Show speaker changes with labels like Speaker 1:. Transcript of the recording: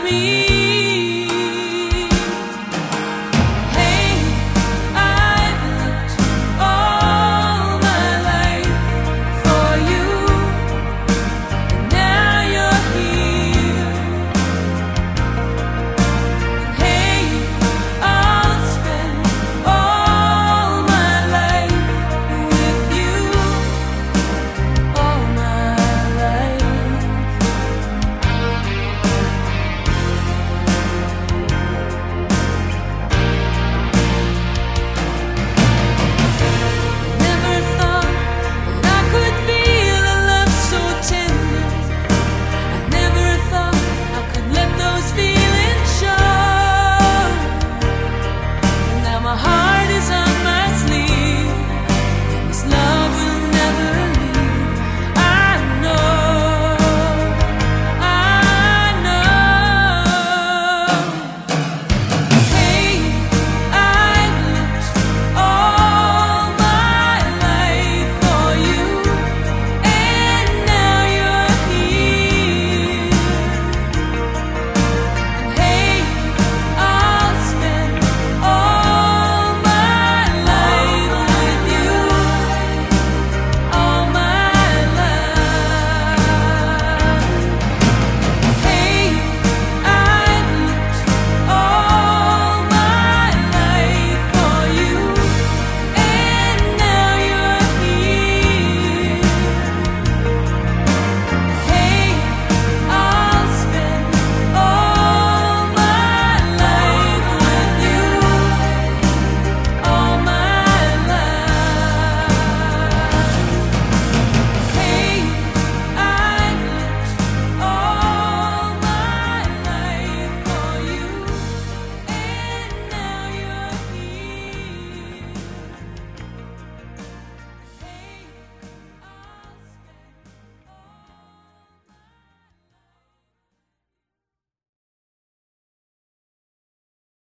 Speaker 1: me.